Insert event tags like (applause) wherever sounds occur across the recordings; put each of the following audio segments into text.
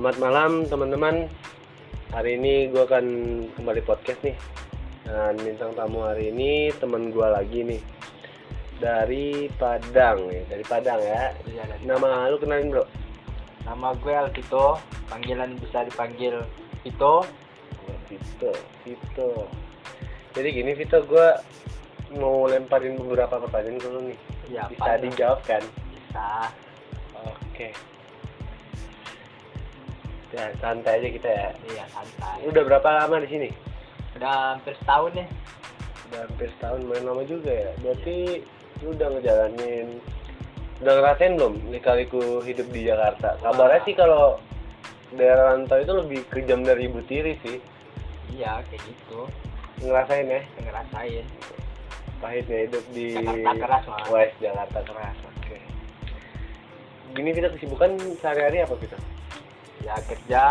Selamat malam teman-teman. Hari ini gue akan kembali podcast nih. Dan bintang tamu hari ini teman gue lagi nih. Dari Padang nih, dari Padang ya. Iya, dari Nama lu kenalin bro? Nama gue Alvito, panggilan bisa dipanggil Vito. Oh, Vito, Vito. Jadi gini Vito, gue mau lemparin beberapa pertanyaan ke lu nih. Iya, Bisa Padang. dijawab kan? Bisa. Oke. Ya, santai aja kita ya. Iya, santai. Udah berapa lama di sini? Udah hampir setahun nih. Udah hampir setahun main lama juga ya. Berarti lu udah ngejalanin udah ngerasain belum lika-liku hidup di Jakarta? Kabarnya Wah. sih kalau daerah rantau itu lebih kejam dari ibu tiri sih. Iya, kayak gitu. Ngerasain ya Ngerasain. pahitnya hidup di Jakarta keras, Mas. West Jakarta keras. Oke. Gini kita kesibukan sehari-hari apa kita? Ya kerja,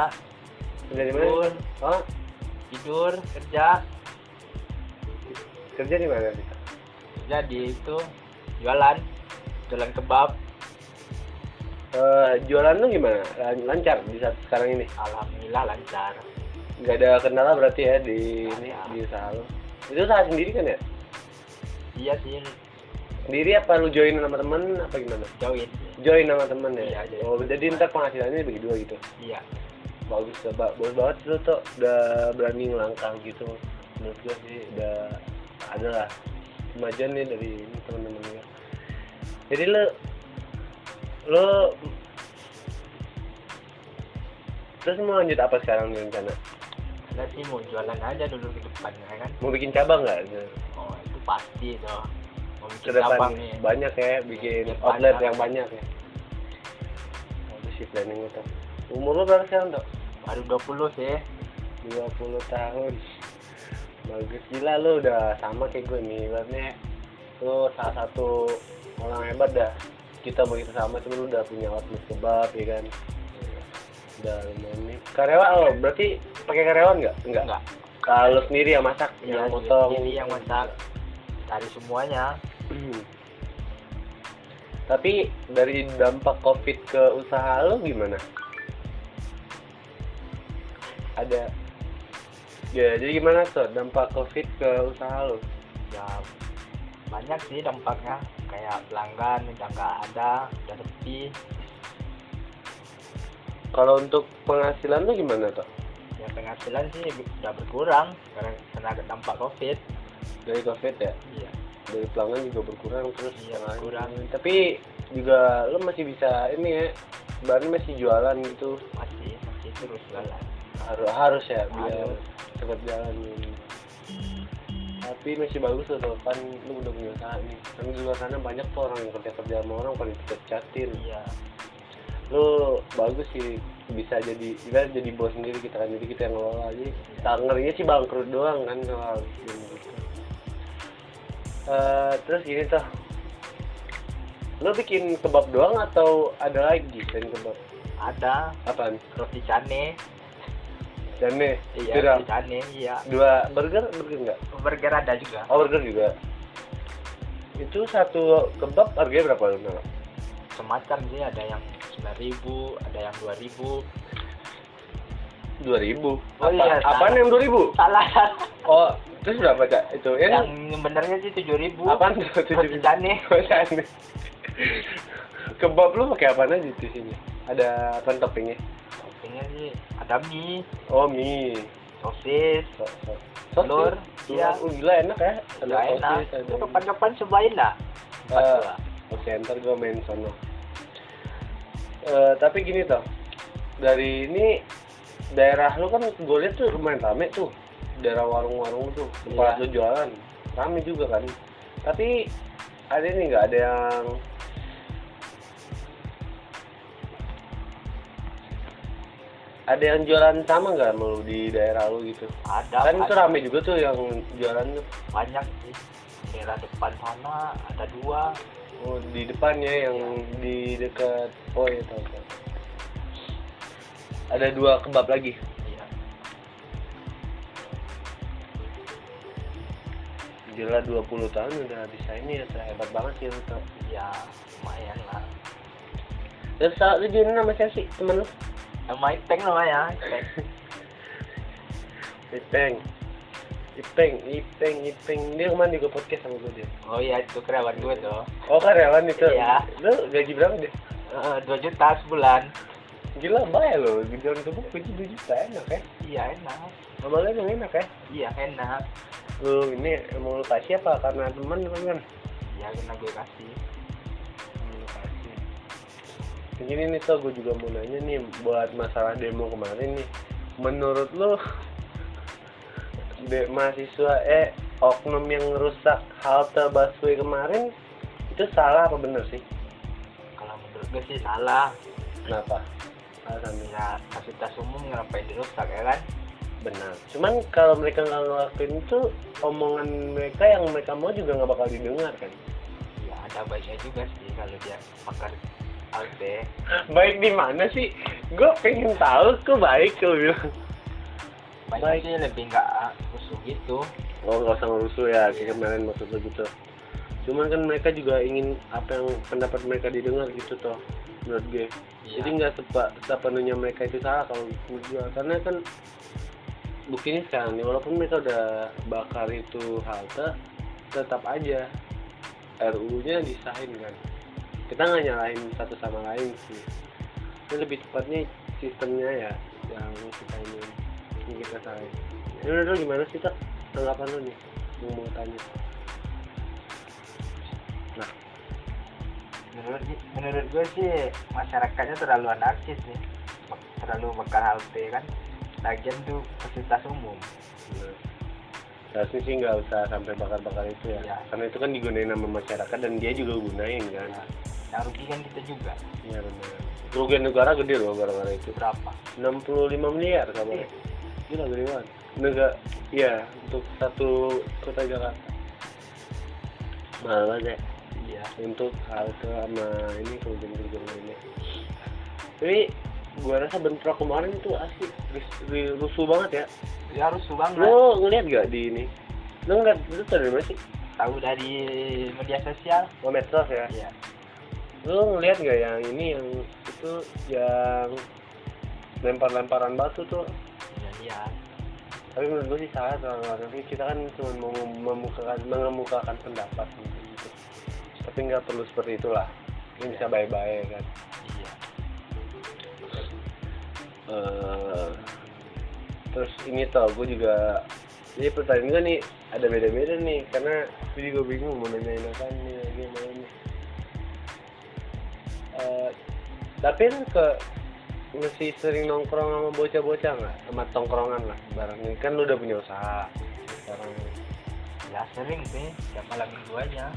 Kerja di tidur, mana? Oh, tidur, kerja, kerja di mana kita? kerja di itu jualan, jualan kebab. Eh, jualan lu gimana? Lan- Lancar di saat sekarang ini? Alhamdulillah lancar. Nggak ada kendala berarti ya di ini ada. di usaha lu. Itu usaha sendiri kan ya? Iya sih, Sendiri apa lu join sama temen apa gimana? join. Join sama temen ya? Iya. Oh, jadi ntar penghasilannya bagi dua gitu. Iya. Bagus, ba- bagus banget lu tuh udah berani ngelangkah gitu. Menurut gua sih udah ada lah kemajuan nih dari ini temen-temen gua. Jadi lu lu terus mau lanjut apa sekarang nih rencana? Kita sih mau jualan aja dulu ke depan ya kan. Mau bikin cabang nggak? Oh, itu pasti tuh. Ke depan banyak ya bikin Bikin outlet banyak. yang banyak ya bagus sih planning itu umur lo berapa sekarang dok? Baru 20 sih. 20 tahun bagus gila lo udah sama kayak gue nih ibaratnya lo salah satu orang hebat dah kita begitu sama cuma lo udah punya outlet kebab ya kan udah lumayan karyawan lo berarti pakai karyawan nggak enggak Enggak. kalau sendiri yang masak Iya, yang potong sendiri yang masak. Dari semuanya. Tapi dari dampak COVID ke usaha lo gimana? Ada Ya, jadi gimana tuh dampak COVID ke usaha lo? Ya banyak sih dampaknya. Kayak pelanggan udah nggak ada, udah sepi. Kalau untuk penghasilan lo gimana tuh? Ya penghasilan sih udah berkurang karena karena ada dampak covid. Dari COVID ya? Iya. Dari pelanggan juga berkurang terus Iya, lain. berkurang. Tapi juga lo masih bisa ini ya, bahan masih jualan gitu. Masih masih terus jualan. Harus harus ya biar Harus. cepat jalan ini. Tapi masih bagus loh kan lu udah punya usaha nih. Kan di luar sana banyak tuh orang yang kerja kerja sama orang pada dicat-catin. Iya. Lu bagus sih bisa jadi kita jadi bos sendiri kita kan jadi kita yang ngelola aja. Tangernya sih bangkrut doang kan kalau gitu. Eh, terus gini tuh, lu bikin kebab doang atau ada lagi selain kebab? Ada Apaan? roti cane. Jane, Iya, Kira. roti cane. Iya. dua burger, burger enggak? Burger ada juga. Oh burger juga. Itu satu kebab harganya berapa Nala? Semacam sih ada yang 9.000, ada yang 2.000. Dua ribu. Oh Apa, iya, apaan salah. yang dua ribu? Salah. Oh, terus berapa cak? Itu yang yang benernya sih 7.000. apaan tuh? Roti cane. Oh, cane. Kebab lu pakai apaan aja di sini? Ada apa toppingnya? Toppingnya sih ada mie, Oh mie. sosis, So, so. Telur, iya. iya. Oh, gila enak ya. Ada enak. sosis, ada- Itu kapan-kapan cobain lah. Eh, Oke, ntar gue main sono. Eh, tapi gini toh, dari ini daerah lu kan gue lihat tuh lumayan rame tuh, daerah warung-warung tuh, tempat Iya. lu jualan, rame juga kan. Tapi ada ini nggak ada yang ada yang jualan sama nggak lu di daerah lu gitu? Ada. kan itu rame juga tuh yang jualan tuh. Banyak sih. Daerah depan sana ada dua. Oh, di depannya yang di dekat oh ya tahu tahu. Ada dua kebab lagi. Iya. Gila 20 tahun udah bisa ini ya, hebat banget sih lu tau. Ya lumayan lah. Terus saat lu join sama siapa sih temen lu? Nama Ipeng namanya. Ipeng. (laughs) Ipeng Ipeng Ipeng Ipeng dia kemarin juga podcast sama gue dia Oh iya itu kerabat gue tuh. oh karyawan itu Iya. lu gaji berapa deh Eh, Dua juta sebulan. Gila bayar lo gajian tubuh gaji dua juta enak ya Iya enak. Amalnya emang enak ya Iya enak. lu ini emang lu kasih apa karena teman teman kan Iya karena gue kasih. Lu kasih begini nih tuh gue juga mau nanya nih buat masalah demo kemarin nih menurut lu de mahasiswa eh oknum yang rusak halte busway kemarin itu salah apa bener sih Kalau menurut gue sih salah. kenapa alasannya Ya fasilitas umum ngapain dirusak ya kan? benar cuman kalau mereka nggak ngelakuin itu omongan mereka yang mereka mau juga nggak bakal didengar kan Ya ada baiknya juga sih kalau dia pakar halte. (laughs) baik di mana sih gue pengen tahu kok baik kau bilang Baik, Baik. sih lebih nggak rusuh gitu. oh nggak usah ngerusuh ya kayak kemarin maksud lo gitu cuman kan mereka juga ingin apa yang pendapat mereka didengar gitu toh menurut gue. Iya. jadi nggak sepa, sepenuhnya mereka itu salah kalau menurut gue karena kan buktinya sekarang nih walaupun mereka udah bakar itu halte tetap aja RU-nya disahin kan. Kita nggak nyalahin satu sama lain sih. Ini lebih tepatnya sistemnya ya yang kita ini yang kita salahin ini menurut lu gimana sih tak tanggapan lu nih mau mau tanya. Nah menurut menurut gue sih masyarakatnya terlalu anarkis nih terlalu bakar halte kan lagian tuh fasilitas umum bener. Seharusnya sih nggak usah sampai bakar-bakar itu ya. Iya. Karena itu kan digunain sama masyarakat dan dia juga gunain kan. ya, yang rugi kan kita juga Iya benar. Kerugian negara gede loh gara-gara itu. berapa 65 miliar kabarnya. Iya. Gila gede banget. Negara, iya untuk satu kota Jakarta. Mahal banget ya. Iya Untuk halte sama ini kerugian-kerugian lainnya. Tapi gua rasa bentrok kemarin itu ri- rusuh banget ya. ya harus banget Lo ngeliat gak di ini? Lo nggak itu dari mana sih? tahu dari media sosial Oh, medsos ya. iya Lo ngeliat gak yang ini yang itu yang lempar-lemparan batu tuh? iya iya Tapi menurut gue sih salah tapi kita kan cuma mau memukakan mengemukakan pendapat. Tapi nggak perlu seperti itulah. Ini bisa baik-baik kan. iya. Eh, terus ini tau gue juga jadi pertanyaan gue nih ada beda-beda nih karena gue juga bingung mau nanyain apa nih gimana nih. Eh, tapi lu ke masih sering nongkrong sama bocah-bocah nggak? Sama tongkrongan lah barangnya kan lu udah punya usaha. Sekarang ya sering sih. Ya malam minggu aja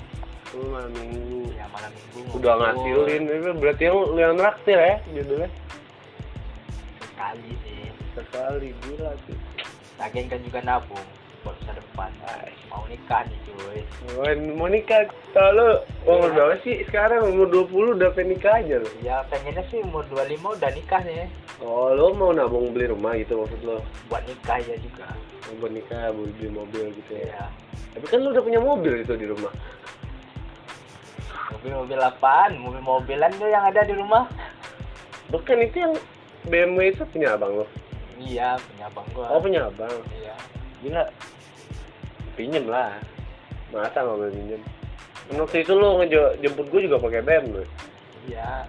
lu malam minggu. Ya malam minggu udah ngasilin itu berarti yang lu yang traktir ya judulnya? Sekali sih. Sekali gila sih. Lagian kan juga nabung buat masa depan. Mau nikah nih cuy. Wen, mau nikah, tau lu umur Iya. berapa sih? Sekarang? Umur 20 udah pengen nikah aja lu? Ya pengennya sih umur 25 udah nikah nih. Oh, lu mau nabung beli rumah gitu maksud lu? buat nikah ya juga. Mau buat nikah, beli, beli mobil gitu ya? Ya Tapi kan lu udah punya mobil itu di rumah mobil-mobil apaan? Mobil-mobilan tuh yang ada di rumah. Bukan itu yang BMW itu punya abang lu? iya punya abang gua. Oh, punya abang? Iya. Gila. Pinjem lah. Masa nggak boleh pinjem? Kan Waktu itu lu ngejemput gue juga pakai BM lu iya.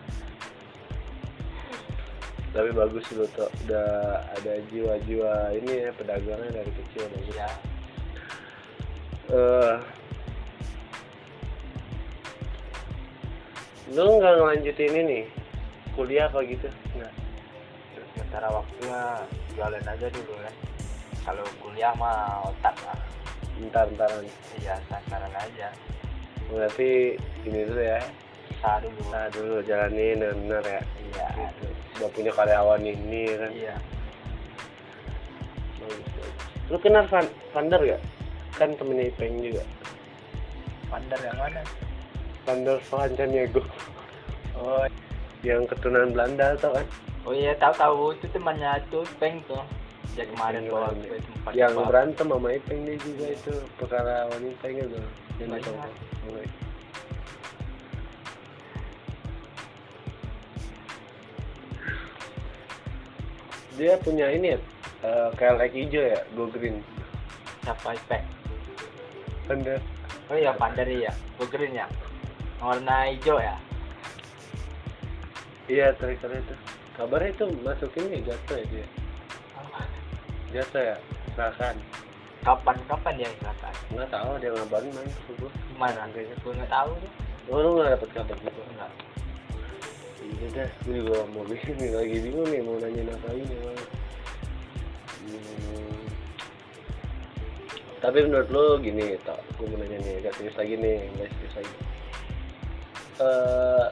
Tapi bagus lu tuh Udah ada jiwa-jiwa ini ya Pedagangnya dari kecil. Iya. Eh lu nggak ngelanjutin ini? Kuliah apa gitu? Nggak sementara waktunya jualan aja dulu kan kalau kuliah mah otak lah ntar ntaran iya santaran aja. Berarti ini dulu ya. Usaha dulu. Nah dulu jalanin yang benar ya. Iya. Gitu. udah punya karyawan ini kan? Iya. Bagus, bagus. lu kenal Van Vander gak kan temennya Ipeng juga. Pandar yang mana Vander Vancaniago oh. Yang keturunan Belanda tau kan? Oh iya tahu tahu itu temannya tuh peng tuh. Ya kemarin Ipeng bawa tempat yang berantem sama Ipeng dia juga itu perkara wanita gitu yang dia punya ini ya eh, KLX hijau ya go green. Siapa Ipek Thunder oh iya Pandari ya Go green ya warna hijau ya? Iya tracker itu. Kabarnya itu masukin nih jatuh ya dia. Jatuh ya? Kecelakaan. Kapan kapan dia kecelakaan? Nggak tahu dia ngabarin main gua gimana Kayaknya. gue nggak tahu tuh oh lu nggak dapet kabar gitu? Enggak iya dah gue juga mau bikin nih lagi bingung nih mau nanya apa ini. Hmm. tapi menurut lo gini tak gue mau nanya nih gak serius lagi nih gak serius lagi Eh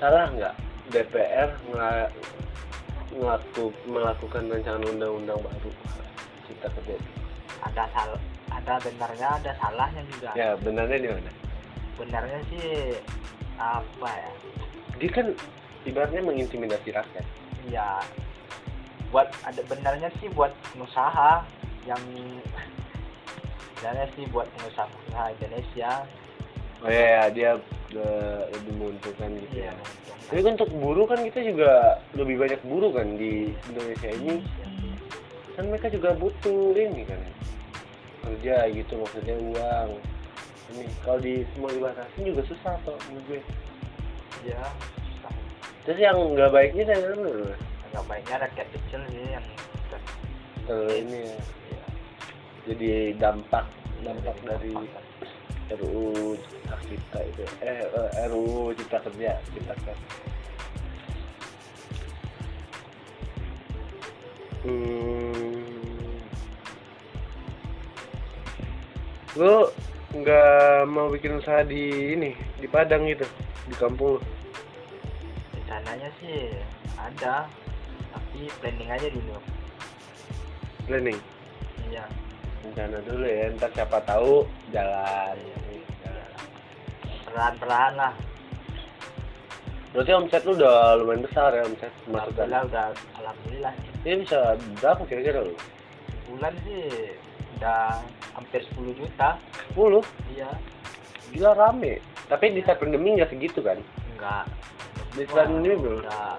salah nggak? DPR ngelaku, melakukan rancangan undang-undang baru cipta kerja itu? ada sal ada benarnya ada salahnya juga. Ya benarnya di mana? Benarnya sih apa ya? Dia kan ibaratnya mengintimidasi rakyat. Ya buat ada benarnya sih buat pengusaha yang (laughs) benarnya sih buat pengusaha pengusaha Indonesia oh iya ya, dia eh, lebih menguntungkan gitu iya ya. Tapi kan untuk buruh kan kita juga lebih banyak buruh kan di Indonesia ini. Kan mereka juga butuh ini kan kerja gitu maksudnya uang. Ini kalau di semua dibatasin juga susah kok menurut gue. Ya susah. terus yang nggak baiknya saya menurut lo agak baiknya rakyat kecil sih yang kalau ini ya, ya, jadi dampak dampak dari dampak. RUU Cipta Cipta itu. Eh eh, RUU Cipta Kerja Cipta Kerja. Hmm. lo nggak mau bikin usaha di ini di Padang gitu di kampung lo rencananya sih ada tapi planning aja dulu. Planning? Iya rencana dulu ya ntar siapa tahu jalan. Perlahan-perlahan lah. Berarti omset lu udah lumayan besar ya omset masukan alhamdulillah udah. Alhamdulillah. Ini bisa berapa kira-kira lu? Bulan sih udah hampir 10 juta. 10 iya. Gila rame. Tapi di saat pandemi nggak segitu kan? Enggak di saat pandemi belum? udah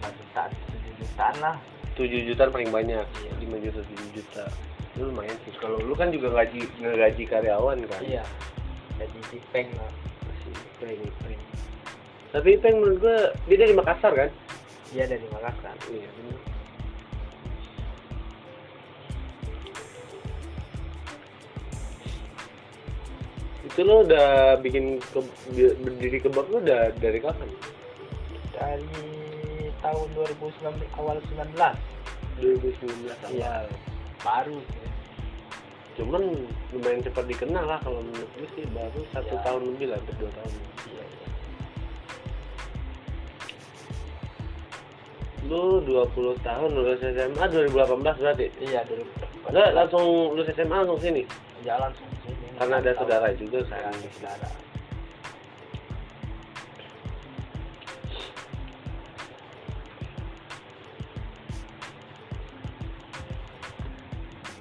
5 jutaan 7 jutaan lah. 7 jutaan paling banyak. Iya. 5 juta 7 juta lu lumayan sih. Kalau lu kan juga gaji ngegaji karyawan kan? Iya. Jadi dipeng lah. Masih. Peng peng tapi peng menurut gua dia dari Makassar kan? Iya dari Makassar. Iya bener. itu lo udah bikin ke, berdiri kebab lo udah dari kapan? dari tahun 2019 awal 19 2019 awal. iya baru Cuman lumayan cepat dikenal lah kalau menurut gue sih baru satu Ya. tahun lebih lah, dua tahun. iya iya Lu 20 tahun lulus SMA 2018 berarti? iya dari Enggak, langsung lulus SMA langsung sini? ya langsung sini Karena ada saudara juga saya kan? ada saudara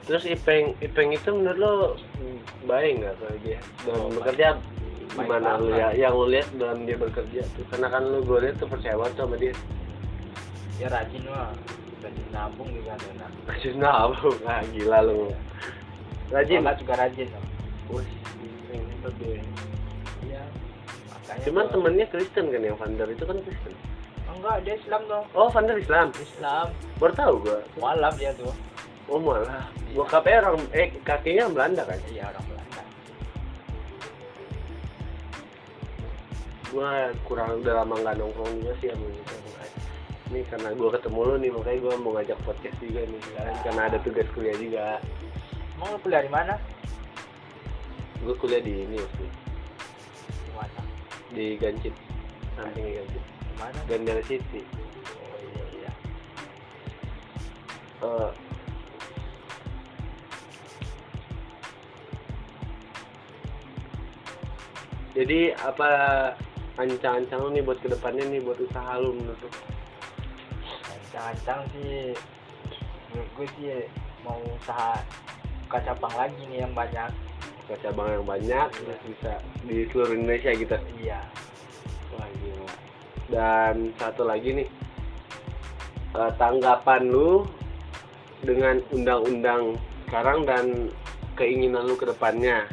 Terus Ipeng, Ipeng itu menurut lo baik nggak kalau dia dalam Oh, bekerja? Baik. Gimana lu banget. ya yang lu lihat dalam dia bekerja tuh? Karena kan lu gue lihat tuh percaya banget sama dia. Ya rajin mah rajin nabung juga ada nah rajin nabung? Ah gila lu. Rajin? Sholat juga rajin. Wih, hebat dia. iya. Cuman temennya Kristen kan yang Vander itu kan Kristen? Enggak dia Islam dong. Oh Vander Islam? Islam. Baru tahu gua. Mualaf dia tuh oh malah. Bokapnya orang eh kakinya Belanda kan? Iya orang Belanda. Gua kurang udah lama nggak nongkrong juga sih sama gitu ini karena gua ketemu lu nih makanya gua mau ngajak podcast juga nih sekarang karena ada tugas kuliah juga. Mau lu kuliah di mana? Gua kuliah di ini waktu di mana? Di Gancit samping Gancit di mana? Gandara City. Oh iya iya. Eh, jadi apa ancang-ancang lu nih buat ke depannya nih buat usaha lu menurut lu? ancang-ancang sih menurut gue sih mau usaha buka cabang lagi nih yang banyak buka cabang yang banyak terus bisa di seluruh Indonesia gitu iya wah gila dan satu lagi nih eh, tanggapan lu dengan undang-undang sekarang dan keinginan lu ke depannya.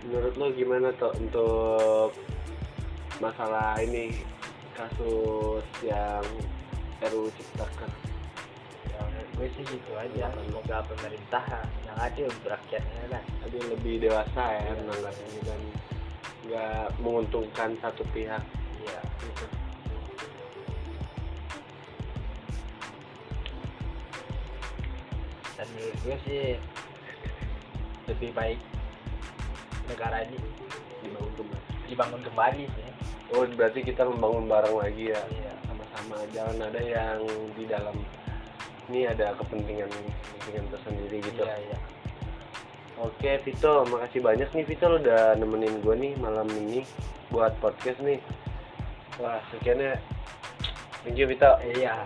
Menurut lu gimana tuh untuk masalah ini kasus yang RUU Ciptaker? ya menurut gue sih gitu aja semoga pemerintah yang adil untuk rakyatnya kan Tapi lebih dewasa ya menanggapinya dan nggak menguntungkan satu pihak. iya Gitu. dan menurut gue sih lebih baik negara ini Dibangun kembali. dibangun kembali sih Oh berarti kita membangun bareng lagi ya iya sama-sama. Jangan ada yang di dalam ini ada kepentingan kepentingan tersendiri gitu. iya iya Oke Vito, makasih banyak nih Vito udah nemenin gue nih malam ini buat podcast nih. Wah sekian ya. Thank you Vito. iya